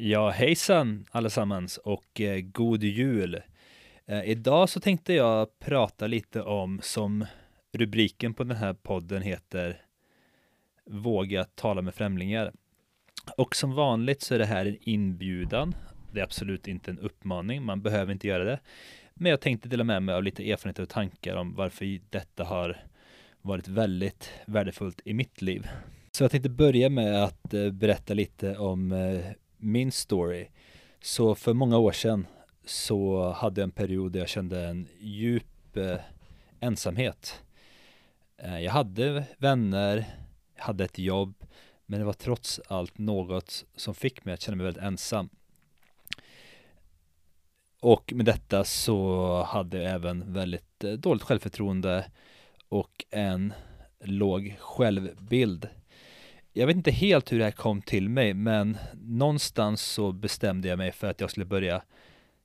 Ja, hejsan allesammans och eh, god jul! Eh, idag så tänkte jag prata lite om, som rubriken på den här podden heter, Våga tala med främlingar. Och som vanligt så är det här en inbjudan. Det är absolut inte en uppmaning, man behöver inte göra det. Men jag tänkte dela med mig av lite erfarenheter och tankar om varför detta har varit väldigt värdefullt i mitt liv. Så jag tänkte börja med att eh, berätta lite om eh, min story. Så för många år sedan så hade jag en period där jag kände en djup eh, ensamhet. Eh, jag hade vänner, jag hade ett jobb, men det var trots allt något som fick mig att känna mig väldigt ensam. Och med detta så hade jag även väldigt eh, dåligt självförtroende och en låg självbild. Jag vet inte helt hur det här kom till mig, men någonstans så bestämde jag mig för att jag skulle börja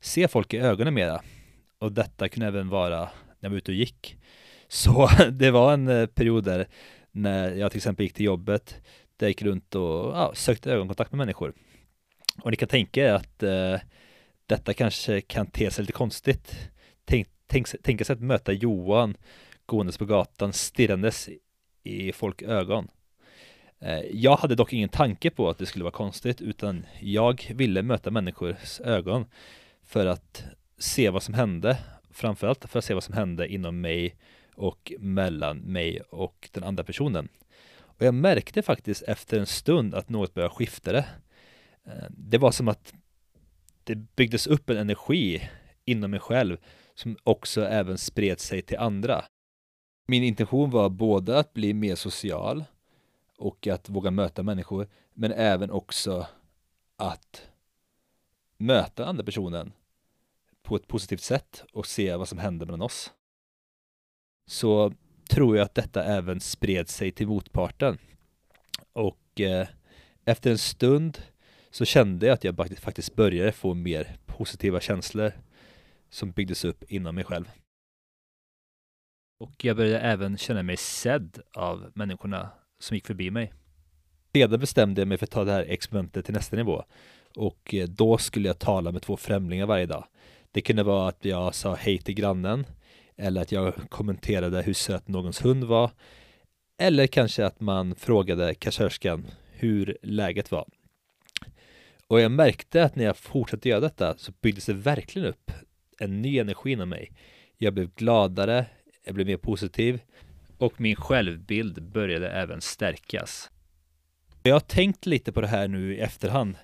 se folk i ögonen mera. Och detta kunde även vara när jag var ute och gick. Så det var en eh, period där när jag till exempel gick till jobbet, där jag gick runt och ja, sökte ögonkontakt med människor. Och ni kan tänka er att eh, detta kanske kan te sig lite konstigt. Tänk, tänk, tänka sig att möta Johan gåendes på gatan stirrandes i folk ögon. Eh, jag hade dock ingen tanke på att det skulle vara konstigt utan jag ville möta människors ögon för att se vad som hände framförallt för att se vad som hände inom mig och mellan mig och den andra personen. Och jag märkte faktiskt efter en stund att något började skifta det. Eh, det var som att det byggdes upp en energi inom mig själv som också även spred sig till andra. Min intention var både att bli mer social och att våga möta människor, men även också att möta andra personen på ett positivt sätt och se vad som händer mellan oss. Så tror jag att detta även spred sig till motparten. Och eh, efter en stund så kände jag att jag faktiskt började få mer positiva känslor som byggdes upp inom mig själv. Och jag började även känna mig sedd av människorna som gick förbi mig. Sedan bestämde jag mig för att ta det här experimentet till nästa nivå. Och eh, då skulle jag tala med två främlingar varje dag. Det kunde vara att jag sa hej till grannen. Eller att jag kommenterade hur söt någons hund var. Eller kanske att man frågade kassörskan hur läget var. Och jag märkte att när jag fortsatte göra detta så byggdes det verkligen upp en ny energi inom mig. Jag blev gladare, jag blev mer positiv och min självbild började även stärkas. Jag har tänkt lite på det här nu i efterhand,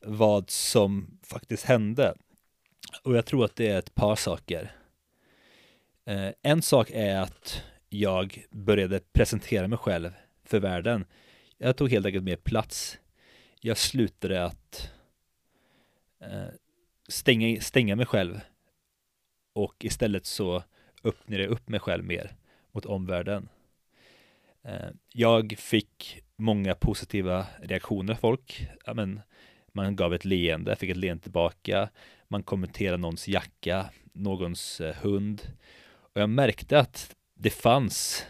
vad som faktiskt hände. Och jag tror att det är ett par saker. Eh, en sak är att jag började presentera mig själv för världen. Jag tog helt enkelt mer plats. Jag slutade att eh, stänga, stänga mig själv och istället så öppnade jag upp mig själv mer mot omvärlden. Eh, jag fick många positiva reaktioner av folk. Men man gav ett leende, fick ett leende tillbaka. Man kommenterade någons jacka, någons eh, hund. Och jag märkte att det fanns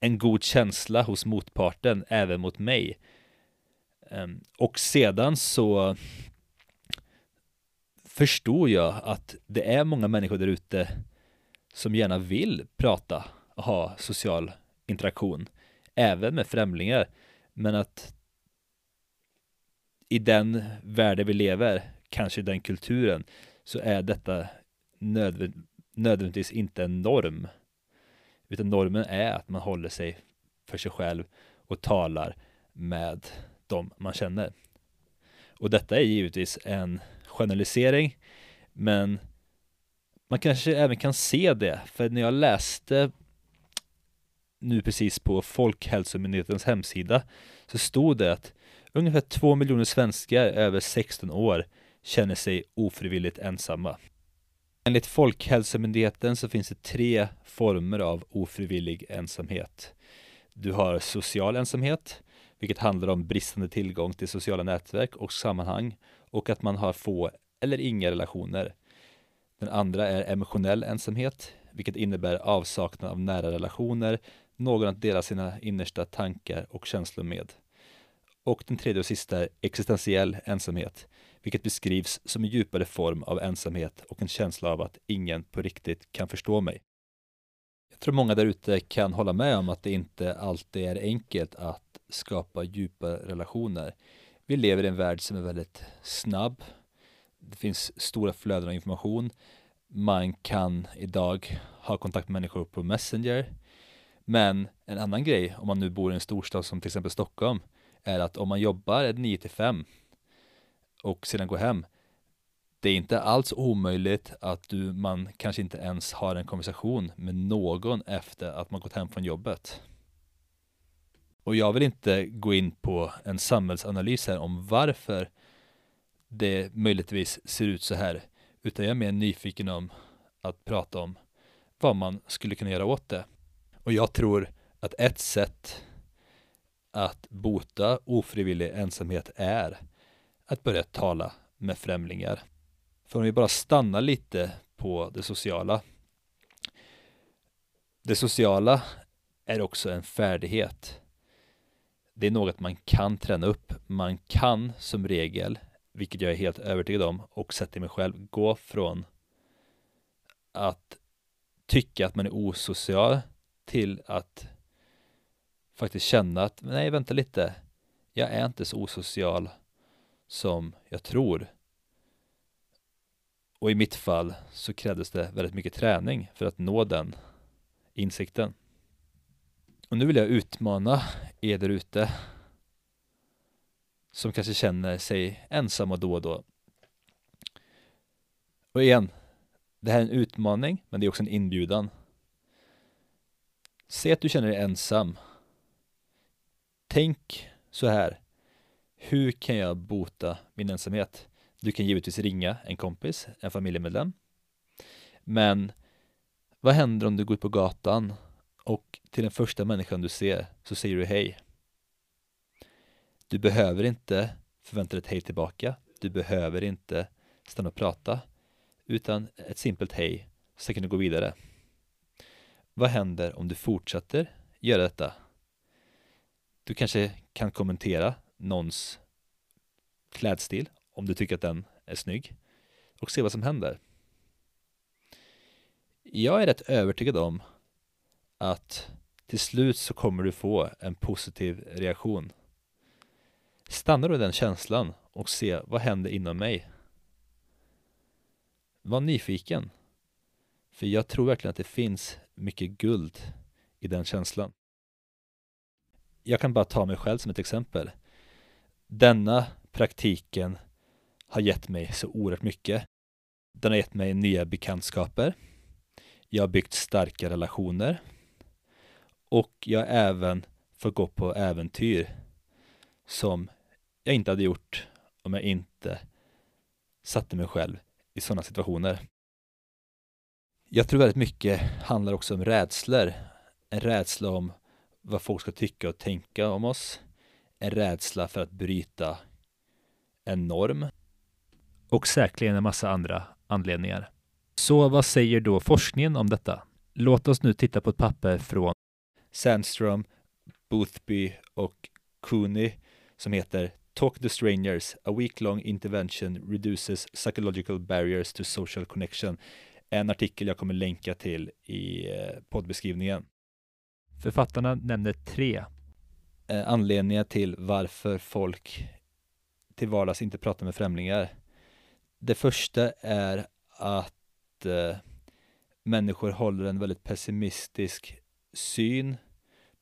en god känsla hos motparten, även mot mig. Ehm, och sedan så förstod jag att det är många människor där ute som gärna vill prata och ha social interaktion, även med främlingar, men att i den världen vi lever, kanske i den kulturen, så är detta nödvänd nödvändigtvis inte en norm. Utan normen är att man håller sig för sig själv och talar med dem man känner. Och detta är givetvis en generalisering, men man kanske även kan se det, för när jag läste nu precis på Folkhälsomyndighetens hemsida så stod det att ungefär två miljoner svenskar över 16 år känner sig ofrivilligt ensamma. Enligt Folkhälsomyndigheten så finns det tre former av ofrivillig ensamhet. Du har social ensamhet, vilket handlar om bristande tillgång till sociala nätverk och sammanhang och att man har få eller inga relationer. Den andra är emotionell ensamhet, vilket innebär avsaknad av nära relationer, någon att dela sina innersta tankar och känslor med. Och den tredje och sista är existentiell ensamhet, vilket beskrivs som en djupare form av ensamhet och en känsla av att ingen på riktigt kan förstå mig. Jag tror många där ute kan hålla med om att det inte alltid är enkelt att skapa djupa relationer. Vi lever i en värld som är väldigt snabb. Det finns stora flöden av information. Man kan idag ha kontakt med människor på Messenger. Men en annan grej, om man nu bor i en storstad som till exempel Stockholm, är att om man jobbar 9 till 5 och sedan går hem, det är inte alls omöjligt att du, man kanske inte ens har en konversation med någon efter att man gått hem från jobbet. Och jag vill inte gå in på en samhällsanalys här om varför det möjligtvis ser ut så här, utan jag är mer nyfiken om att prata om vad man skulle kunna göra åt det. Och jag tror att ett sätt att bota ofrivillig ensamhet är att börja tala med främlingar. För om vi bara stannar lite på det sociala. Det sociala är också en färdighet. Det är något man kan träna upp. Man kan som regel, vilket jag är helt övertygad om och sätter mig själv, gå från att tycka att man är osocial till att faktiskt känna att nej, vänta lite. Jag är inte så osocial som jag tror. Och i mitt fall så krävdes det väldigt mycket träning för att nå den insikten. Och nu vill jag utmana er där ute som kanske känner sig ensamma då och då. Och igen, det här är en utmaning, men det är också en inbjudan. Se att du känner dig ensam. Tänk så här. Hur kan jag bota min ensamhet? Du kan givetvis ringa en kompis, en familjemedlem. Men vad händer om du går ut på gatan och till den första människan du ser så säger du hej? Du behöver inte förvänta dig ett hej tillbaka. Du behöver inte stanna och prata, utan ett simpelt hej, så kan du gå vidare. Vad händer om du fortsätter göra detta? Du kanske kan kommentera någons klädstil om du tycker att den är snygg och se vad som händer. Jag är rätt övertygad om att till slut så kommer du få en positiv reaktion. Stanna då i den känslan och se vad händer inom mig. Var nyfiken. För jag tror verkligen att det finns mycket guld i den känslan. Jag kan bara ta mig själv som ett exempel. Denna praktiken har gett mig så oerhört mycket. Den har gett mig nya bekantskaper. Jag har byggt starka relationer. Och jag har även fått gå på äventyr som jag inte hade gjort om jag inte satte mig själv i sådana situationer. Jag tror väldigt mycket handlar också om rädslor. En rädsla om vad folk ska tycka och tänka om oss. En rädsla för att bryta en norm. Och säkerligen en massa andra anledningar. Så vad säger då forskningen om detta? Låt oss nu titta på ett papper från Sandström, Boothby och Cooney som heter Talk to Strangers, A Week-Long Intervention Reduces Psychological Barriers to Social Connection. En artikel jag kommer länka till i eh, poddbeskrivningen. Författarna nämner tre eh, anledningar till varför folk till vardags inte pratar med främlingar. Det första är att eh, människor håller en väldigt pessimistisk syn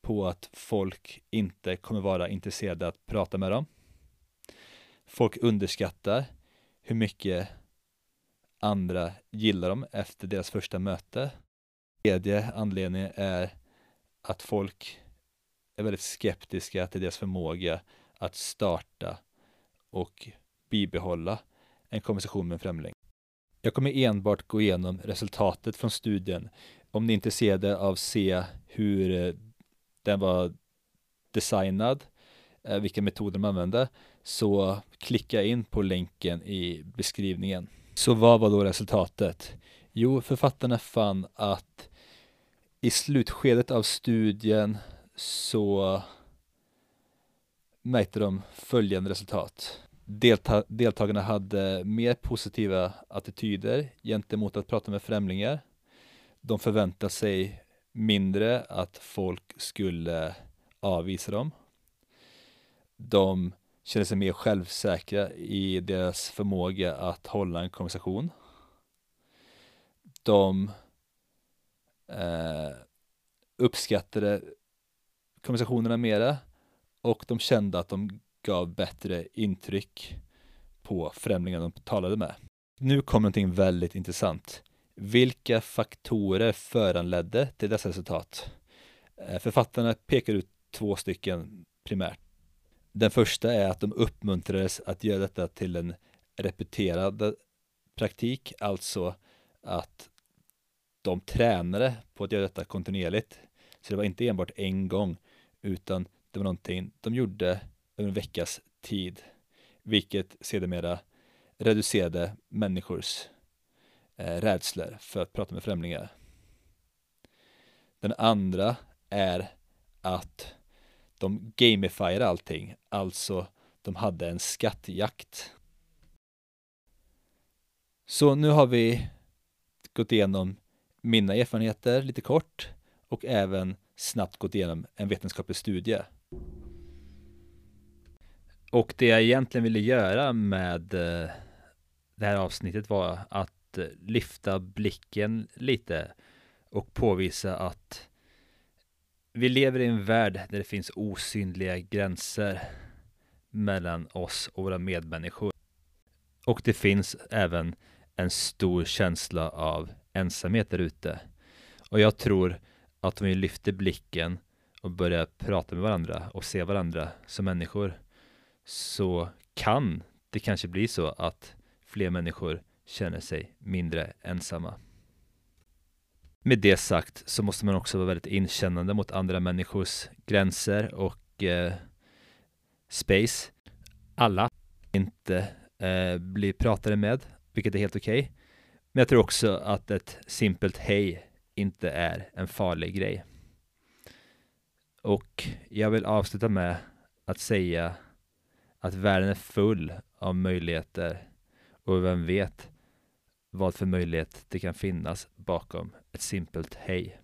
på att folk inte kommer vara intresserade att prata med dem. Folk underskattar hur mycket andra gillar dem efter deras första möte. Tredje anledningen är att folk är väldigt skeptiska till deras förmåga att starta och bibehålla en konversation med en främling. Jag kommer enbart gå igenom resultatet från studien. Om ni är intresserade av att se hur eh, den var designad, eh, vilka metoder de använde, så klicka in på länken i beskrivningen. Så vad var då resultatet? Jo, författarna fann att i slutskedet av studien så märkte de följande resultat. Delta deltagarna hade mer positiva attityder gentemot att prata med främlingar. De förväntade sig mindre att folk skulle avvisa dem. De kände sig mer självsäkra i deras förmåga att hålla en konversation. De eh, uppskattade konversationerna mera och de kände att de gav bättre intryck på främlingar de talade med. Nu kom någonting väldigt intressant. Vilka faktorer föranledde till dessa resultat? Eh, författarna pekar ut två stycken primärt. Den första är att de uppmuntrades att göra detta till en repeterad praktik, alltså att de tränade på att göra detta kontinuerligt. Så det var inte enbart en gång, utan det var någonting de gjorde över en veckas tid, vilket sedermera reducerade människors eh, rädslor för att prata med främlingar. Den andra är att de gamifierade allting, alltså de hade en skattjakt. Så nu har vi gått igenom mina erfarenheter lite kort och även snabbt gått igenom en vetenskaplig studie. Och det jag egentligen ville göra med eh, det här avsnittet var att eh, lyfta blicken lite och påvisa att vi lever i en värld där det finns osynliga gränser mellan oss och våra medmänniskor. Och det finns även en stor känsla av ensamhet där ute. Och jag tror att om vi lyfter blicken och börjar prata med varandra och se varandra som människor så kan det kanske bli så att fler människor känner sig mindre ensamma. Med det sagt så måste man också vara väldigt inkännande mot andra människors gränser och eh, space. Alla inte eh, blir pratade med, vilket är helt okej. Okay. Men jag tror också att ett simpelt hej inte är en farlig grej. Och jag vill avsluta med att säga att världen är full av möjligheter och vem vet vad för möjlighet det kan finnas bakom ett simpelt hej.